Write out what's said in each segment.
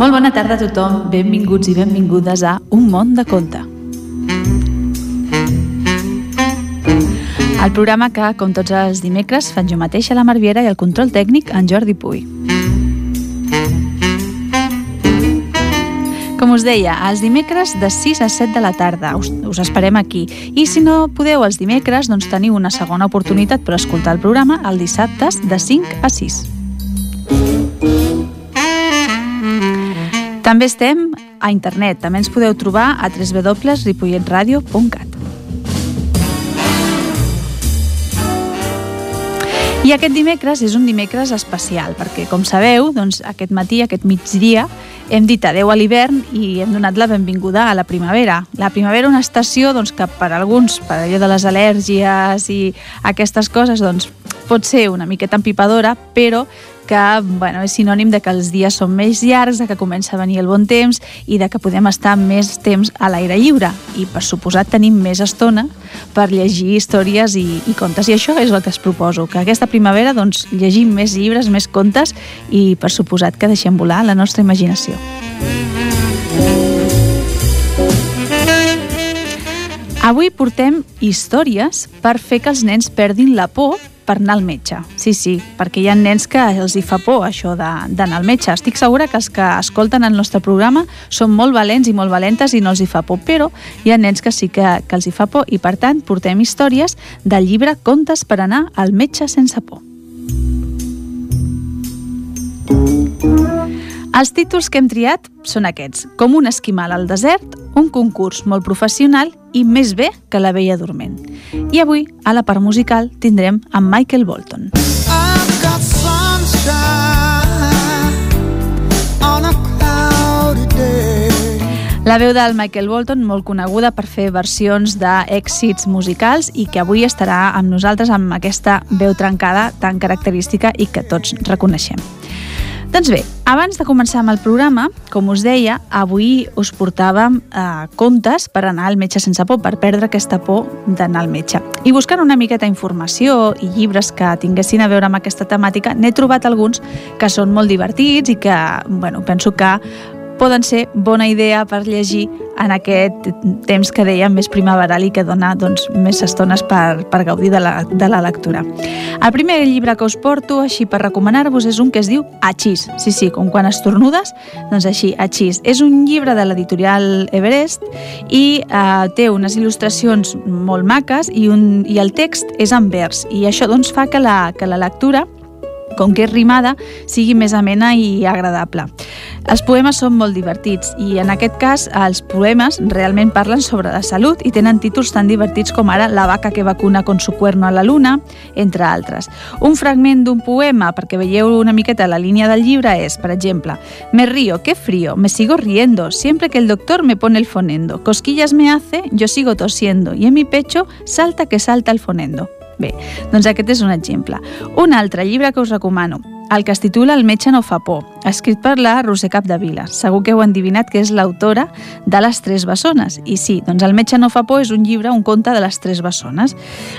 Molt bona tarda a tothom, benvinguts i benvingudes a Un món de conte. El programa que, com tots els dimecres, fan jo mateixa la Marviera i el control tècnic en Jordi Puy. Com us deia, els dimecres de 6 a 7 de la tarda. Us, us esperem aquí. I si no podeu els dimecres, doncs teniu una segona oportunitat per escoltar el programa el dissabtes de 5 a 6. També estem a internet. També ens podeu trobar a www.ripolletradio.cat. I aquest dimecres és un dimecres especial, perquè, com sabeu, doncs, aquest matí, aquest migdia, hem dit adeu a l'hivern i hem donat la benvinguda a la primavera. La primavera una estació doncs, que per alguns, per allò de les al·lèrgies i aquestes coses, doncs, pot ser una miqueta empipadora, però que bueno, és sinònim de que els dies són més llargs, de que comença a venir el bon temps i de que podem estar més temps a l'aire lliure. I, per suposat, tenim més estona per llegir històries i, i contes. I això és el que es proposo, que aquesta primavera doncs, llegim més llibres, més contes i, per suposat, que deixem volar la nostra imaginació. Avui portem històries per fer que els nens perdin la por per anar al metge. Sí, sí, perquè hi ha nens que els hi fa por això d'anar al metge. Estic segura que els que escolten el nostre programa són molt valents i molt valentes i no els hi fa por, però hi ha nens que sí que, que els hi fa por i per tant portem històries del llibre Contes per anar al metge sense por. Els títols que hem triat són aquests, com un esquimal al desert, un concurs molt professional i més bé que la vella dorment. I avui, a la part musical, tindrem amb Michael Bolton. La veu del Michael Bolton, molt coneguda per fer versions d'èxits musicals i que avui estarà amb nosaltres amb aquesta veu trencada tan característica i que tots reconeixem. Doncs bé, abans de començar amb el programa, com us deia, avui us portàvem eh, contes per anar al metge sense por, per perdre aquesta por d'anar al metge. I buscant una miqueta informació i llibres que tinguessin a veure amb aquesta temàtica, n'he trobat alguns que són molt divertits i que, bueno, penso que poden ser bona idea per llegir en aquest temps que dèiem més primaveral i que dona doncs, més estones per, per gaudir de la, de la lectura. El primer llibre que us porto, així per recomanar-vos, és un que es diu Achís. Sí, sí, com quan estornudes, doncs així, Achís. És un llibre de l'editorial Everest i eh, té unes il·lustracions molt maques i, un, i el text és en vers. I això doncs, fa que la, que la lectura com que és rimada, sigui més amena i agradable. Els poemes són molt divertits i en aquest cas els poemes realment parlen sobre la salut i tenen títols tan divertits com ara La vaca que vacuna con su cuerno a la luna, entre altres. Un fragment d'un poema, perquè veieu una miqueta la línia del llibre, és, per exemple, Me río, qué frío, me sigo riendo, siempre que el doctor me pone el fonendo. Cosquillas me hace, yo sigo tosiendo y en mi pecho salta que salta el fonendo. Bé, doncs aquest és un exemple. Un altre llibre que us recomano, el que es titula El metge no fa por, escrit per la Roser Capdevila. Segur que heu endivinat que és l'autora de Les Tres Bessones. I sí, doncs El metge no fa por és un llibre, un conte de les Tres Bessones.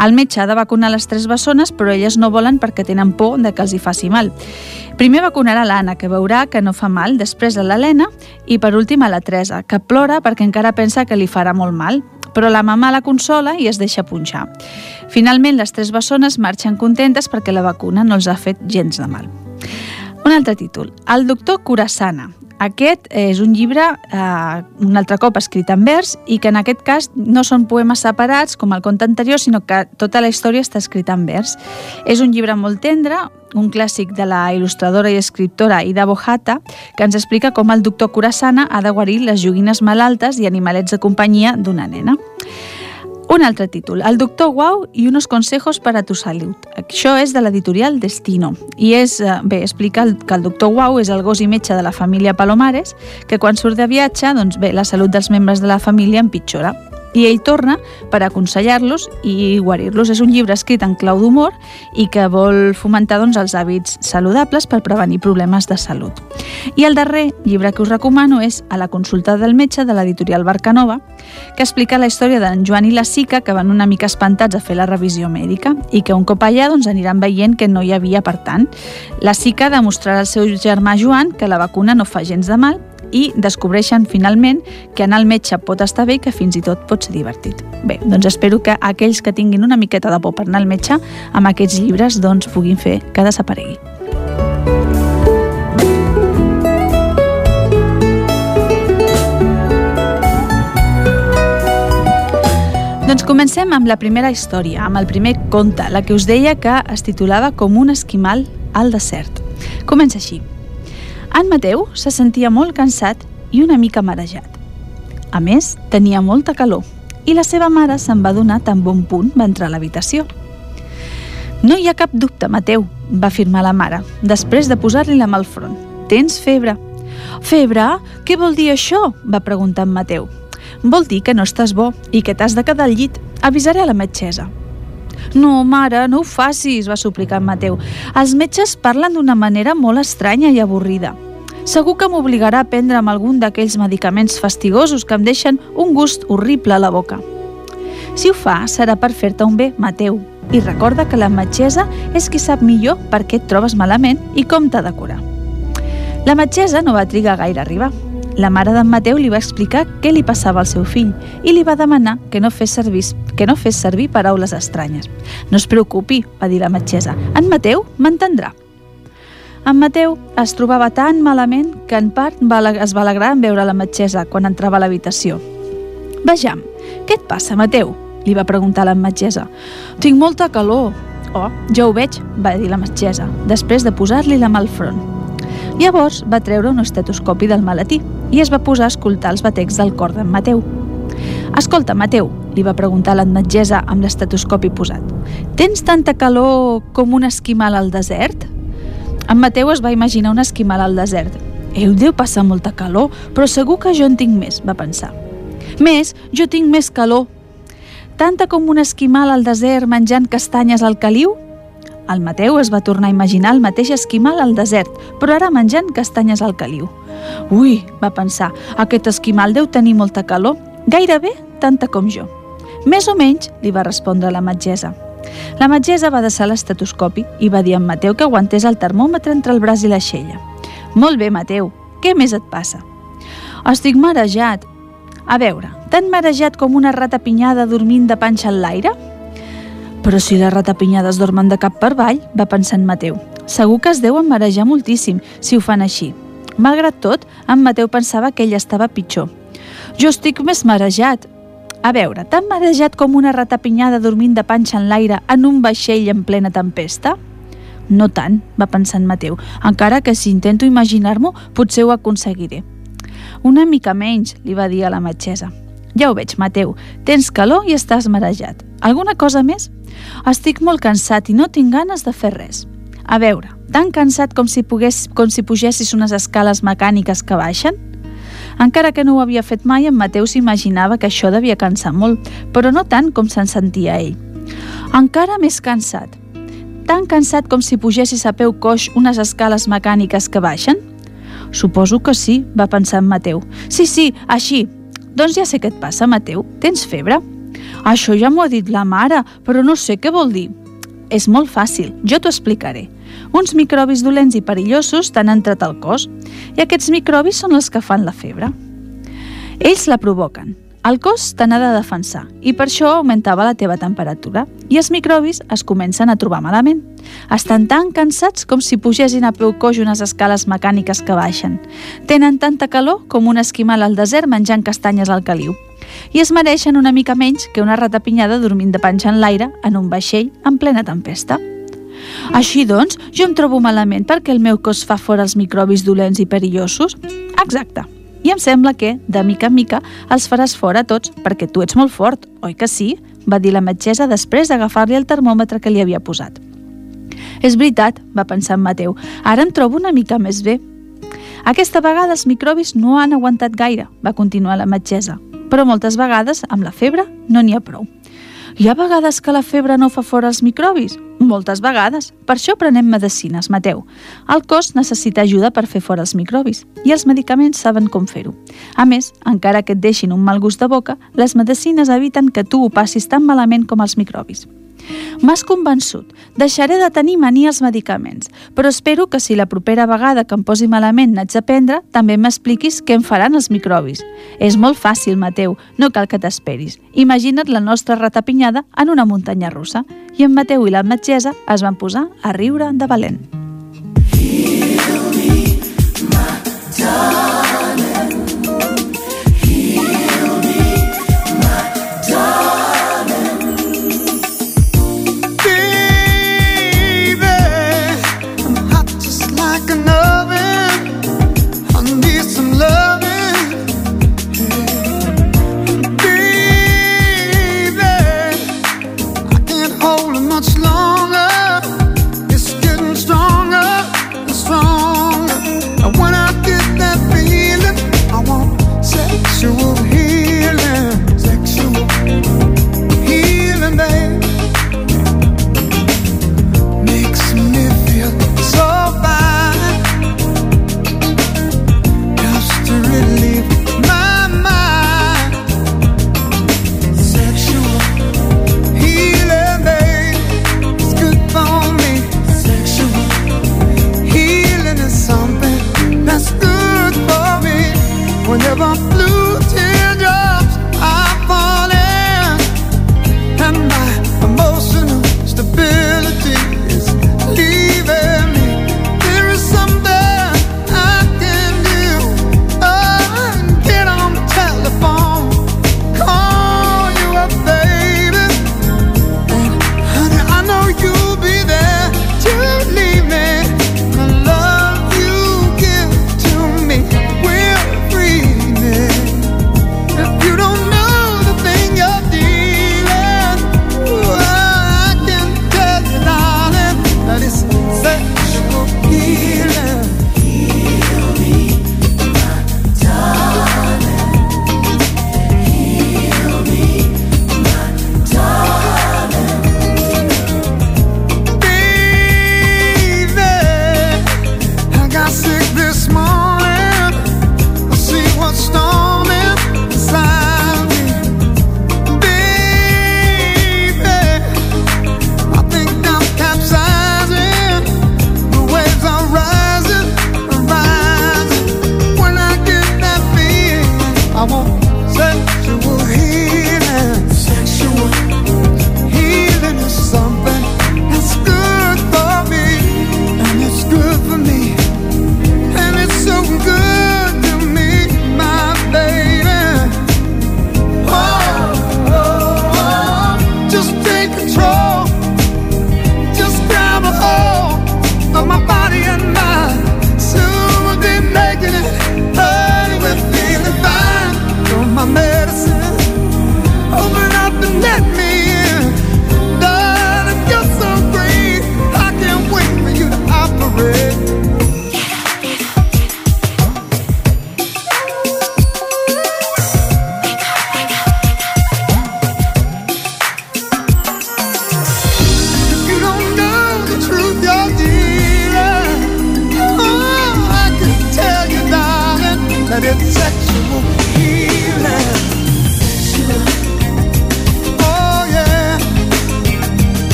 El metge ha de vacunar les Tres Bessones, però elles no volen perquè tenen por de que els hi faci mal. Primer vacunarà l'Anna, que veurà que no fa mal, després a l'Helena i per últim a la Teresa, que plora perquè encara pensa que li farà molt mal però la mamà la consola i es deixa punxar. Finalment, les tres bessones marxen contentes perquè la vacuna no els ha fet gens de mal. Un altre títol, El doctor Curassana. Aquest és un llibre, eh, un altre cop escrit en vers, i que en aquest cas no són poemes separats, com el conte anterior, sinó que tota la història està escrita en vers. És un llibre molt tendre, un clàssic de la il·lustradora i escriptora Ida Bojata, que ens explica com el doctor Curassana ha de guarir les joguines malaltes i animalets de companyia d'una nena. Un altre títol, El doctor Guau i unos consejos para tu salut. Això és de l'editorial Destino i és, eh, bé, explica que el doctor Guau és el gos i metge de la família Palomares que quan surt de viatge, doncs bé, la salut dels membres de la família empitjora. I ell torna per aconsellar-los i guarir-los. És un llibre escrit en clau d'humor i que vol fomentar doncs, els hàbits saludables per prevenir problemes de salut. I el darrer llibre que us recomano és A la consulta del metge de l'editorial Barcanova, que explica la història d'en Joan i la Sica que van una mica espantats a fer la revisió mèdica i que un cop allà doncs, aniran veient que no hi havia per tant. La Sica demostrarà al seu germà Joan que la vacuna no fa gens de mal i descobreixen finalment que anar al metge pot estar bé i que fins i tot pot ser divertit. Bé, doncs espero que aquells que tinguin una miqueta de por per anar al metge amb aquests llibres doncs puguin fer que desaparegui. Doncs comencem amb la primera història, amb el primer conte, la que us deia que es titulava Com un esquimal al desert. Comença així. En Mateu se sentia molt cansat i una mica marejat. A més, tenia molta calor i la seva mare se'n va donar tan bon punt va entrar a l'habitació. No hi ha cap dubte, Mateu, va afirmar la mare, després de posar-li la mà al front. Tens febre. Febre? Què vol dir això? va preguntar en Mateu. Vol dir que no estàs bo i que t'has de quedar al llit. Avisaré a la metgessa. No, mare, no ho facis, va suplicar en Mateu. Els metges parlen d'una manera molt estranya i avorrida. Segur que m'obligarà a prendre amb algun d'aquells medicaments fastigosos que em deixen un gust horrible a la boca. Si ho fa, serà per fer-te un bé, Mateu. I recorda que la metgessa és qui sap millor per què et trobes malament i com t'ha de curar. La metgessa no va trigar gaire a arribar. La mare d'en Mateu li va explicar què li passava al seu fill i li va demanar que no fes servir, que no fes servir paraules estranyes. No es preocupi, va dir la metgessa. En Mateu m'entendrà. En Mateu es trobava tan malament que en part es va alegrar en veure la metgessa quan entrava a l'habitació. Vejam, què et passa, Mateu? li va preguntar la metgessa. Tinc molta calor. Oh, ja ho veig, va dir la metgessa, després de posar-li la mà al front. Llavors va treure un estetoscopi del maletí i es va posar a escoltar els batecs del cor d'en Mateu. Escolta, Mateu, li va preguntar l'admetgesa amb l'estetoscopi posat. Tens tanta calor com un esquimal al desert? En Mateu es va imaginar un esquimal al desert. Ell deu passar molta calor, però segur que jo en tinc més, va pensar. Més, jo tinc més calor. Tanta com un esquimal al desert menjant castanyes al caliu? El Mateu es va tornar a imaginar el mateix esquimal al desert, però ara menjant castanyes al caliu. Ui, va pensar, aquest esquimal deu tenir molta calor, gairebé tanta com jo. Més o menys, li va respondre la metgessa. La metgessa va deixar l'estetoscopi i va dir a en Mateu que aguantés el termòmetre entre el braç i la xella. Molt bé, Mateu, què més et passa? Estic marejat. A veure, tan marejat com una rata pinyada dormint de panxa en l'aire? Però si les ratapinyades dormen de cap per avall, va pensar en Mateu. Segur que es deuen marejar moltíssim si ho fan així. Malgrat tot, en Mateu pensava que ell estava pitjor. Jo estic més marejat. A veure, tan marejat com una ratapinyada dormint de panxa en l'aire en un vaixell en plena tempesta? No tant, va pensar en Mateu, encara que si intento imaginar-m'ho potser ho aconseguiré. Una mica menys, li va dir a la metgessa. Ja ho veig, Mateu, tens calor i estàs marejat. Alguna cosa més? Estic molt cansat i no tinc ganes de fer res. A veure, tan cansat com si, pogués, com si pugessis unes escales mecàniques que baixen? Encara que no ho havia fet mai, en Mateu s'imaginava que això devia cansar molt, però no tant com se'n sentia ell. Encara més cansat. Tan cansat com si pugessis a peu coix unes escales mecàniques que baixen? Suposo que sí, va pensar en Mateu. Sí, sí, així. Doncs ja sé què et passa, Mateu. Tens febre? Això ja m'ho ha dit la mare, però no sé què vol dir. És molt fàcil, jo t'ho explicaré. Uns microbis dolents i perillosos t'han entrat al cos i aquests microbis són els que fan la febre. Ells la provoquen. El cos te n'ha de defensar i per això augmentava la teva temperatura i els microbis es comencen a trobar malament. Estan tan cansats com si pugessin a peu coix unes escales mecàniques que baixen. Tenen tanta calor com un esquimal al desert menjant castanyes al caliu i es mereixen una mica menys que una ratapinyada dormint de panxa en l'aire en un vaixell en plena tempesta. Així doncs, jo em trobo malament perquè el meu cos fa fora els microbis dolents i perillosos? Exacte. I em sembla que, de mica en mica, els faràs fora tots, perquè tu ets molt fort, oi que sí? va dir la metgessa després d'agafar-li el termòmetre que li havia posat. És veritat, va pensar en Mateu, ara em trobo una mica més bé. Aquesta vegada els microbis no han aguantat gaire, va continuar la metgessa. però moltes vegades amb la febre no n'hi ha prou. Hi ha vegades que la febre no fa fora els microbis? Moltes vegades. Per això prenem medicines, Mateu. El cos necessita ajuda per fer fora els microbis i els medicaments saben com fer-ho. A més, encara que et deixin un mal gust de boca, les medicines eviten que tu ho passis tan malament com els microbis. M'has convençut. Deixaré de tenir mania als medicaments, però espero que si la propera vegada que em posi malament n'haig de prendre, també m'expliquis què em faran els microbis. És molt fàcil, Mateu, no cal que t'esperis. Imagina't la nostra ratapinyada en una muntanya russa. I en Mateu i la metgessa es van posar a riure de valent. Heal me, my.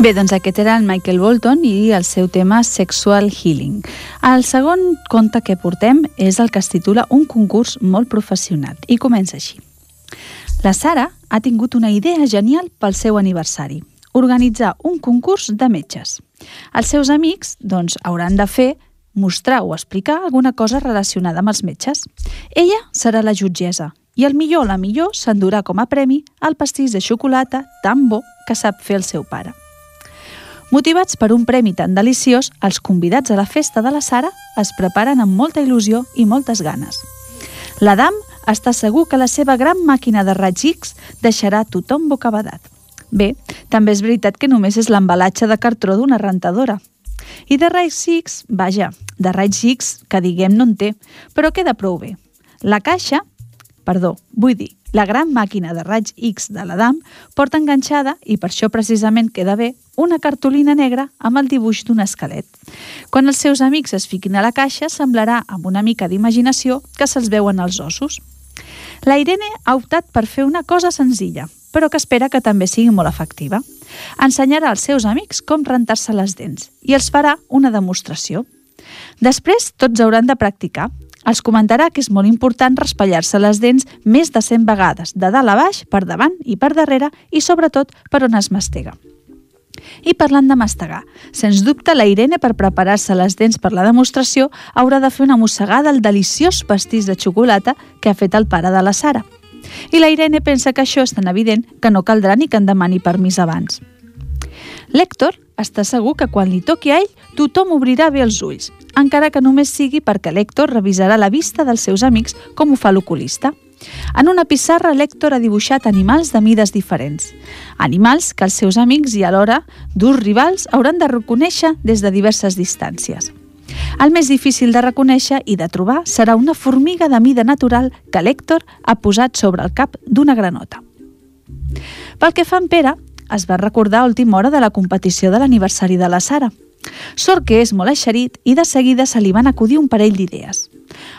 Bé, doncs aquest era el Michael Bolton i el seu tema Sexual Healing. El segon conte que portem és el que es titula Un concurs molt professional i comença així. La Sara ha tingut una idea genial pel seu aniversari, organitzar un concurs de metges. Els seus amics, doncs, hauran de fer mostrar o explicar alguna cosa relacionada amb els metges. Ella serà la jutgessa i el millor o la millor s'endurà com a premi el pastís de xocolata tan bo que sap fer el seu pare. Motivats per un premi tan deliciós, els convidats a la festa de la Sara es preparen amb molta il·lusió i moltes ganes. L'Adam està segur que la seva gran màquina de raig deixarà tothom bocabadat. Bé, també és veritat que només és l'embalatge de cartró d'una rentadora. I de raig X, vaja, de raig X, que diguem no en té, però queda prou bé. La caixa, perdó, vull dir, la gran màquina de raig X de l'Adam porta enganxada, i per això precisament queda bé, una cartolina negra amb el dibuix d'un esquelet. Quan els seus amics es fiquin a la caixa, semblarà, amb una mica d'imaginació, que se'ls veuen els ossos. La Irene ha optat per fer una cosa senzilla, però que espera que també sigui molt efectiva. Ensenyarà als seus amics com rentar-se les dents i els farà una demostració. Després, tots hauran de practicar, els comentarà que és molt important raspallar-se les dents més de 100 vegades, de dalt a baix, per davant i per darrere i sobretot per on es mastega. I parlant de mastegar, sens dubte la Irene per preparar-se les dents per la demostració haurà de fer una mossegada al deliciós pastís de xocolata que ha fet el pare de la Sara. I la Irene pensa que això és tan evident que no caldrà ni que en demani permís abans. L'Hèctor està segur que quan li toqui a ell tothom obrirà bé els ulls, encara que només sigui perquè l'Hèctor revisarà la vista dels seus amics com ho fa l'oculista. En una pissarra, l'Hèctor ha dibuixat animals de mides diferents. Animals que els seus amics i alhora durs rivals hauran de reconèixer des de diverses distàncies. El més difícil de reconèixer i de trobar serà una formiga de mida natural que l'Hèctor ha posat sobre el cap d'una granota. Pel que fa en Pere, es va recordar a última hora de la competició de l'aniversari de la Sara. Sort que és molt eixerit i de seguida se li van acudir un parell d'idees.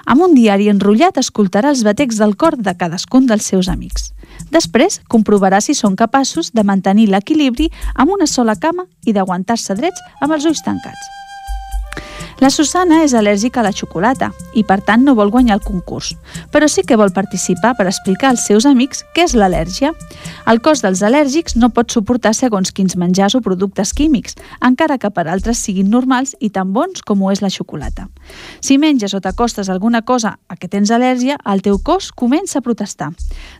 Amb un diari enrotllat escoltarà els batecs del cor de cadascun dels seus amics. Després comprovarà si són capaços de mantenir l'equilibri amb una sola cama i d'aguantar-se drets amb els ulls tancats. La Susana és al·lèrgica a la xocolata i, per tant, no vol guanyar el concurs, però sí que vol participar per explicar als seus amics què és l'al·lèrgia. El cos dels al·lèrgics no pot suportar segons quins menjars o productes químics, encara que per altres siguin normals i tan bons com ho és la xocolata. Si menges o t'acostes alguna cosa a què tens al·lèrgia, el teu cos comença a protestar.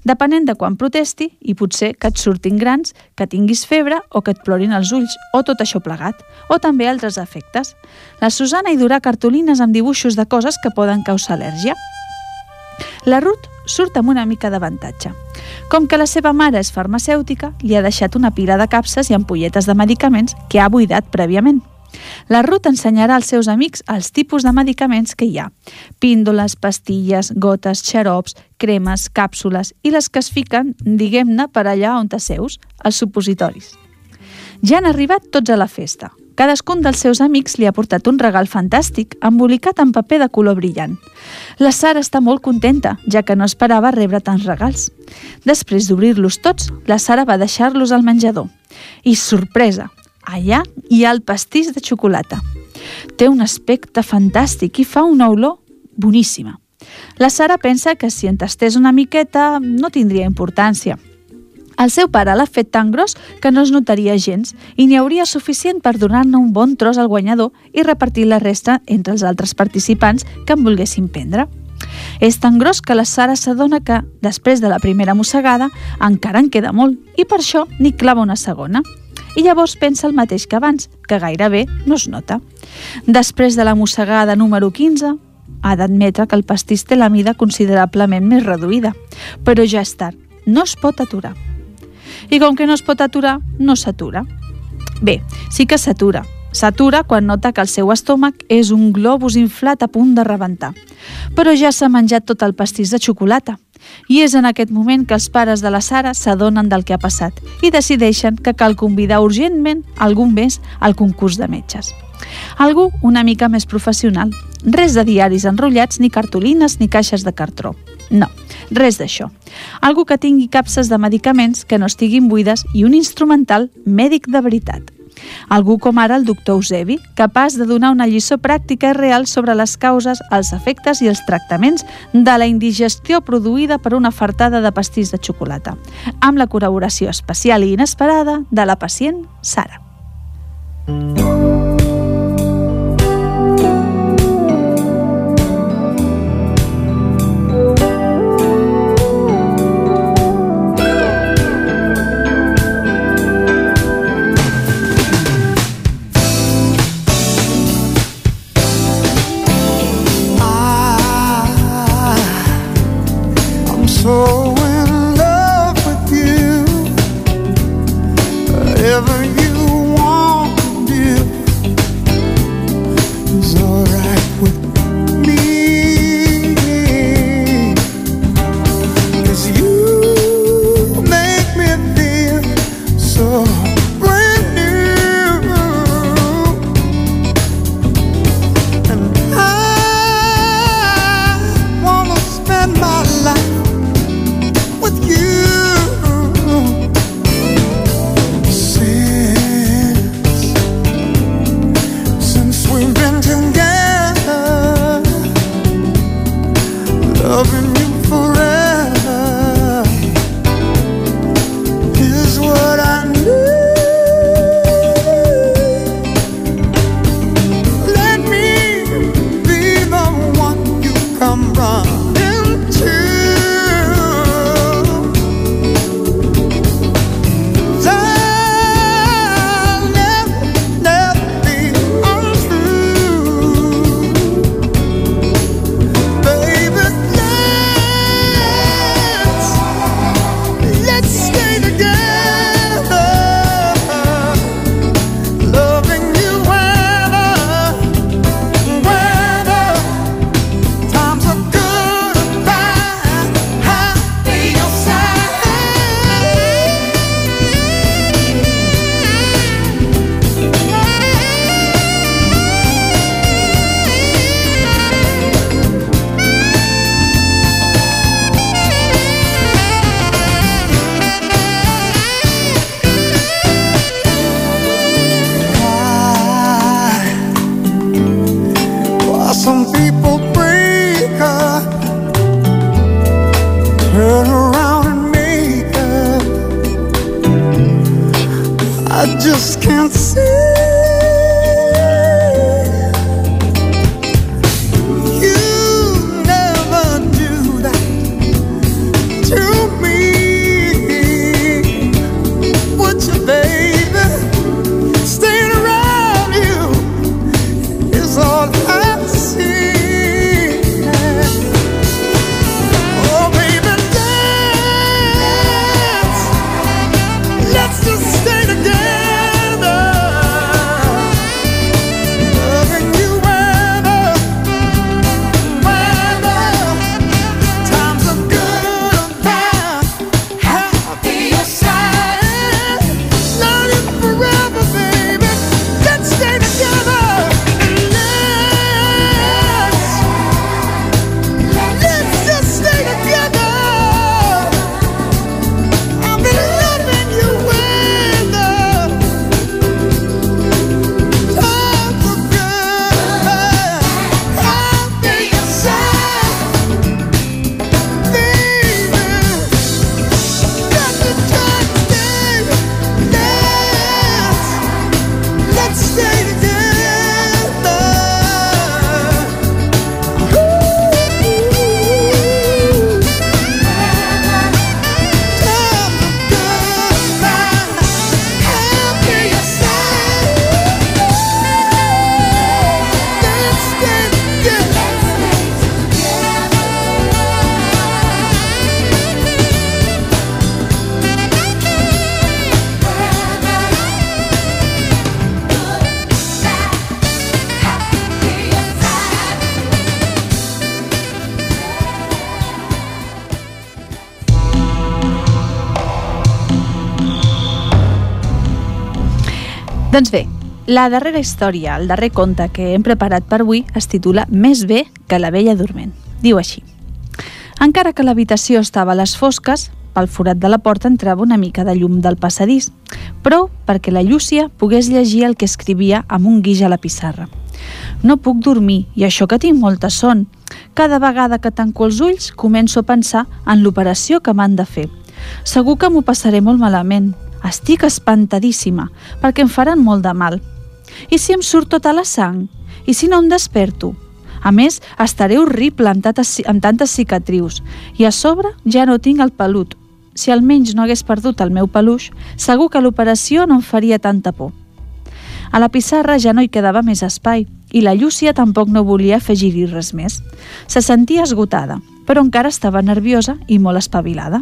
Depenent de quan protesti, i potser que et surtin grans, que tinguis febre o que et plorin els ulls, o tot això plegat, o també altres efectes. La Susana i durà cartolines amb dibuixos de coses que poden causar al·lèrgia. La Ruth surt amb una mica d'avantatge. Com que la seva mare és farmacèutica, li ha deixat una pila de capses i ampolletes de medicaments que ha buidat prèviament. La Ruth ensenyarà als seus amics els tipus de medicaments que hi ha. Píndoles, pastilles, gotes, xarops, cremes, càpsules i les que es fiquen, diguem-ne, per allà on t'asseus, els supositoris. Ja han arribat tots a la festa. Cadascun dels seus amics li ha portat un regal fantàstic, embolicat en paper de color brillant. La Sara està molt contenta, ja que no esperava rebre tants regals. Després d'obrir-los tots, la Sara va deixar-los al menjador. I sorpresa, allà hi ha el pastís de xocolata. Té un aspecte fantàstic i fa una olor boníssima. La Sara pensa que si en tastés una miqueta no tindria importància, el seu pare l'ha fet tan gros que no es notaria gens i n'hi hauria suficient per donar-ne un bon tros al guanyador i repartir la resta entre els altres participants que en volguessin prendre. És tan gros que la Sara s'adona que, després de la primera mossegada, encara en queda molt i per això n'hi clava una segona. I llavors pensa el mateix que abans, que gairebé no es nota. Després de la mossegada número 15, ha d'admetre que el pastís té la mida considerablement més reduïda, però ja és tard, no es pot aturar i com que no es pot aturar, no s'atura. Bé, sí que s'atura. S'atura quan nota que el seu estómac és un globus inflat a punt de rebentar. Però ja s'ha menjat tot el pastís de xocolata. I és en aquest moment que els pares de la Sara s'adonen del que ha passat i decideixen que cal convidar urgentment algun més al concurs de metges. Algú una mica més professional. Res de diaris enrotllats, ni cartolines, ni caixes de cartró. No, res d'això. Algú que tingui capses de medicaments que no estiguin buides i un instrumental mèdic de veritat. Algú com ara el doctor Eusebi, capaç de donar una lliçó pràctica i real sobre les causes, els efectes i els tractaments de la indigestió produïda per una fartada de pastís de xocolata, amb la col·laboració especial i inesperada de la pacient Sara. Doncs bé, la darrera història, el darrer conte que hem preparat per avui es titula Més bé que la vella dorment. Diu així. Encara que l'habitació estava a les fosques, pel forat de la porta entrava una mica de llum del passadís, però perquè la Llúcia pogués llegir el que escrivia amb un guix a la pissarra. No puc dormir, i això que tinc molta son. Cada vegada que tanco els ulls començo a pensar en l'operació que m'han de fer. Segur que m'ho passaré molt malament. Estic espantadíssima, perquè em faran molt de mal. I si em surt tota la sang? I si no em desperto? A més, estaré horrible amb tantes, amb tantes cicatrius i a sobre ja no tinc el pelut. Si almenys no hagués perdut el meu peluix, segur que l'operació no em faria tanta por. A la pissarra ja no hi quedava més espai i la Llúcia tampoc no volia afegir-hi res més. Se sentia esgotada, però encara estava nerviosa i molt espavilada.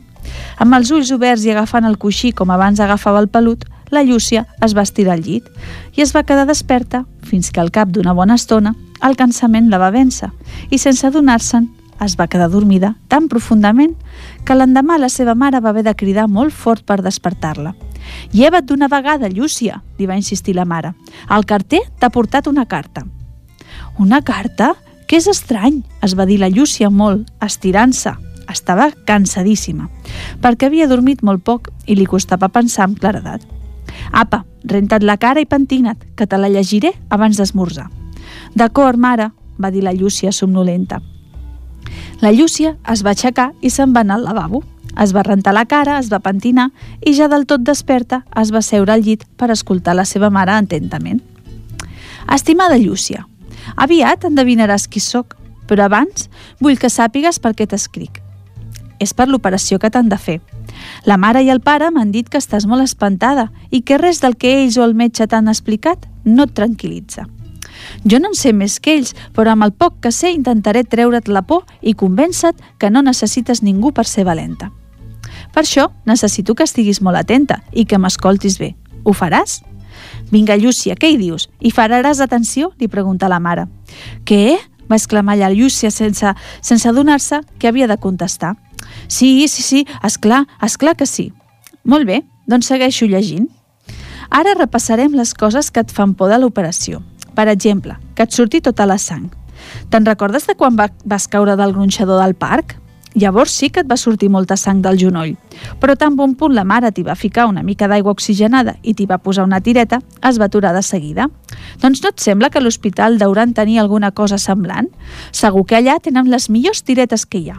Amb els ulls oberts i agafant el coixí com abans agafava el pelut, la Llúcia es va estirar al llit i es va quedar desperta fins que al cap d'una bona estona el cansament la va vèncer i sense adonar-se'n es va quedar dormida tan profundament que l'endemà la seva mare va haver de cridar molt fort per despertar-la. «Lleva't d'una vegada, Llúcia», li va insistir la mare. «El carter t'ha portat una carta». «Una carta? Que és estrany», es va dir la Llúcia molt, estirant-se. Estava cansadíssima, perquè havia dormit molt poc i li costava pensar amb claredat. Apa, renta't la cara i pentina't, que te la llegiré abans d'esmorzar. D'acord, mare, va dir la Llúcia somnolenta. La Llúcia es va aixecar i se'n va anar al lavabo. Es va rentar la cara, es va pentinar i ja del tot desperta es va seure al llit per escoltar la seva mare atentament. Estimada Llúcia, aviat endevinaràs qui sóc, però abans vull que sàpigues per què t'escric. És per l'operació que t'han de fer. La mare i el pare m'han dit que estàs molt espantada i que res del que ells o el metge t'han explicat no et tranquil·litza. Jo no en sé més que ells, però amb el poc que sé intentaré treure't la por i convèncer que no necessites ningú per ser valenta. Per això necessito que estiguis molt atenta i que m'escoltis bé. Ho faràs? Vinga, Llúcia, què hi dius? I faràs atenció? li pregunta la mare. Què? va exclamar la Llúcia sense, sense adonar-se que havia de contestar. Sí, sí, sí, esclar, esclar que sí. Molt bé, doncs segueixo llegint. Ara repassarem les coses que et fan por de l'operació. Per exemple, que et surti tota la sang. Te'n recordes de quan va, vas caure del gronxador del parc? Llavors sí que et va sortir molta sang del genoll, però tan bon punt la mare t'hi va ficar una mica d'aigua oxigenada i t'hi va posar una tireta, es va aturar de seguida. Doncs no et sembla que l'hospital deuran tenir alguna cosa semblant? Segur que allà tenen les millors tiretes que hi ha.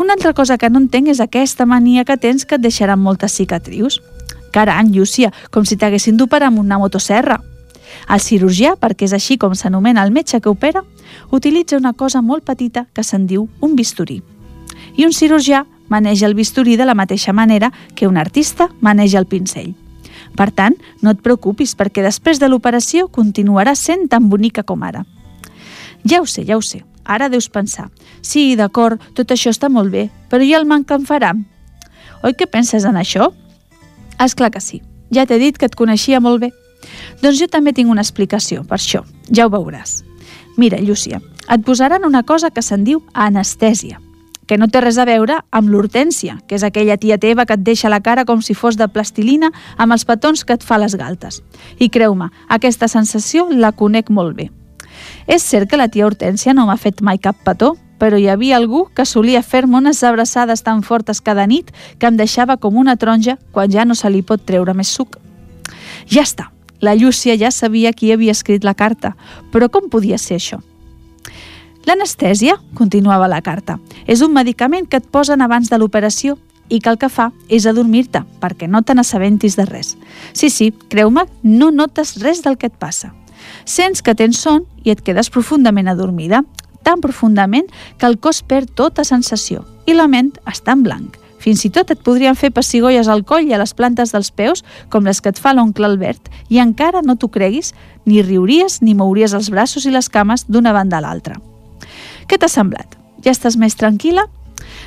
Una altra cosa que no entenc és aquesta mania que tens que et deixaran moltes cicatrius. Caram, Llúcia, com si t'haguessin d'operar amb una motosserra. El cirurgià, perquè és així com s'anomena el metge que opera, utilitza una cosa molt petita que se'n diu un bisturí. I un cirurgià maneja el bisturí de la mateixa manera que un artista maneja el pincell. Per tant, no et preocupis perquè després de l'operació continuarà sent tan bonica com ara. Ja ho sé, ja ho sé. Ara deus pensar, sí, d'acord, tot això està molt bé, però i el man que em farà? Oi que penses en això? És clar que sí. Ja t'he dit que et coneixia molt bé. Doncs jo també tinc una explicació per això. Ja ho veuràs. Mira, Llúcia, et posaran una cosa que se'n diu anestèsia, que no té res a veure amb l'hortència, que és aquella tia teva que et deixa la cara com si fos de plastilina amb els petons que et fa les galtes. I creu-me, aquesta sensació la conec molt bé. És cert que la tia Hortència no m'ha fet mai cap petó, però hi havia algú que solia fer-me unes abraçades tan fortes cada nit que em deixava com una taronja quan ja no se li pot treure més suc. Ja està, la Llúcia ja sabia qui havia escrit la carta, però com podia ser això? L'anestèsia, continuava la carta, és un medicament que et posen abans de l'operació i que el que fa és adormir-te, perquè no te n'assabentis de res. Sí, sí, creu-me, no notes res del que et passa. Sents que tens son i et quedes profundament adormida, tan profundament que el cos perd tota sensació i la ment està en blanc. Fins i tot et podrien fer pessigolles al coll i a les plantes dels peus, com les que et fa l'oncle Albert, i encara no t'ho creguis, ni riuries ni mouries els braços i les cames d'una banda a l'altra. Què t'ha semblat? Ja estàs més tranquil·la?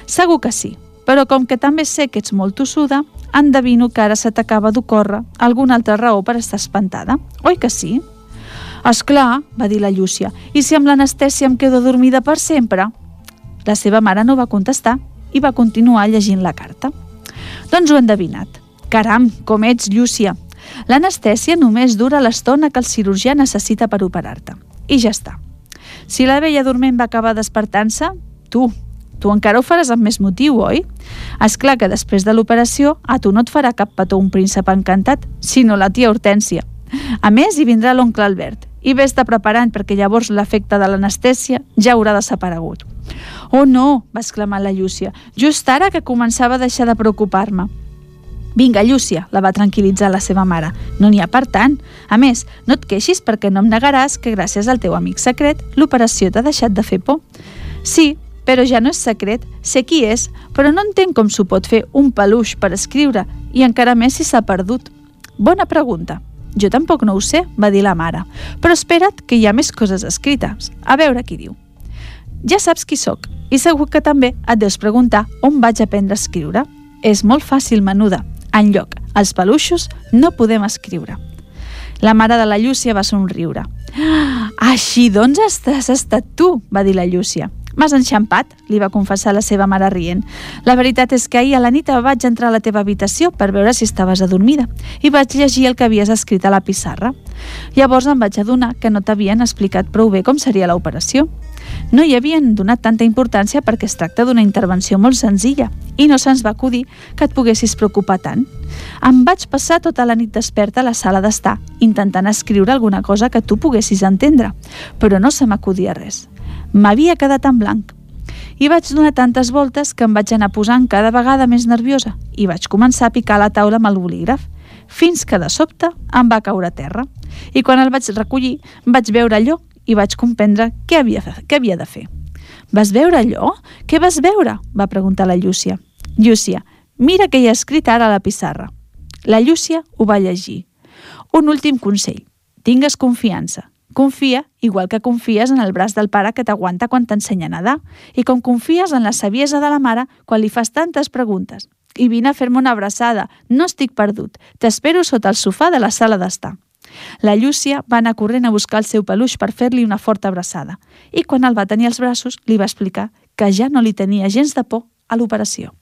Segur que sí, però com que també sé que ets molt tossuda, endevino que ara se t'acaba d'ocórrer alguna altra raó per estar espantada. Oi que sí? És clar, va dir la Llúcia, i si amb l'anestèsia em quedo dormida per sempre? La seva mare no va contestar i va continuar llegint la carta. Doncs ho he endevinat. Caram, com ets, Llúcia! L'anestèsia només dura l'estona que el cirurgià necessita per operar-te. I ja està. Si la vella dorment va acabar despertant-se, tu, tu encara ho faràs amb més motiu, oi? És clar que després de l'operació a tu no et farà cap petó un príncep encantat, sinó la tia Hortència. A més, hi vindrà l'oncle Albert, i vés-te preparant perquè llavors l'efecte de l'anestèsia ja haurà desaparegut. Oh no, va exclamar la Llúcia, just ara que començava a deixar de preocupar-me. Vinga, Llúcia, la va tranquil·litzar la seva mare. No n'hi ha per tant. A més, no et queixis perquè no em negaràs que gràcies al teu amic secret l'operació t'ha deixat de fer por. Sí, però ja no és secret, sé qui és, però no entenc com s'ho pot fer un peluix per escriure, i encara més si s'ha perdut. Bona pregunta. Jo tampoc no ho sé, va dir la mare, però espera't que hi ha més coses escrites. A veure qui diu. Ja saps qui sóc, i segur que també et deus preguntar on vaig aprendre a escriure. És molt fàcil, menuda. En lloc, els peluixos no podem escriure. La mare de la Llúcia va somriure. Ah, així doncs has estat tu, va dir la Llúcia. M'has enxampat, li va confessar la seva mare rient. La veritat és que ahir a la nit vaig entrar a la teva habitació per veure si estaves adormida i vaig llegir el que havies escrit a la pissarra. Llavors em vaig adonar que no t'havien explicat prou bé com seria l'operació. No hi havien donat tanta importància perquè es tracta d'una intervenció molt senzilla i no se'ns va acudir que et poguessis preocupar tant. Em vaig passar tota la nit desperta a la sala d'estar, intentant escriure alguna cosa que tu poguessis entendre, però no se m'acudia res. M'havia quedat en blanc. I vaig donar tantes voltes que em vaig anar posant cada vegada més nerviosa i vaig començar a picar la taula amb el bolígraf, fins que de sobte em va caure a terra. I quan el vaig recollir, vaig veure allò i vaig comprendre què havia, què havia de fer. Vas veure allò? Què vas veure? va preguntar la Llúcia. Llúcia, mira què hi ha escrit ara a la pissarra. La Llúcia ho va llegir. Un últim consell. Tingues confiança. Confia, igual que confies en el braç del pare que t'aguanta quan t'ensenya a nedar, i com confies en la saviesa de la mare quan li fas tantes preguntes. I vine a fer-me una abraçada, no estic perdut, t'espero sota el sofà de la sala d'estar. La Llúcia va anar corrent a buscar el seu peluix per fer-li una forta abraçada, i quan el va tenir als braços li va explicar que ja no li tenia gens de por a l'operació.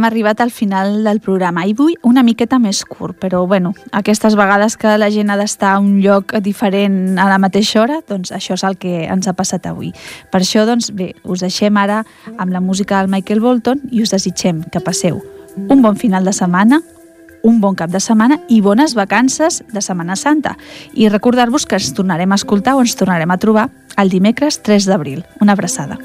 Hem arribat al final del programa i vull una miqueta més curt, però bueno, aquestes vegades que la gent ha d'estar a un lloc diferent a la mateixa hora, doncs això és el que ens ha passat avui. Per això, doncs bé, us deixem ara amb la música del Michael Bolton i us desitgem que passeu un bon final de setmana, un bon cap de setmana i bones vacances de Setmana Santa. I recordar-vos que ens tornarem a escoltar o ens tornarem a trobar el dimecres 3 d'abril. Una abraçada.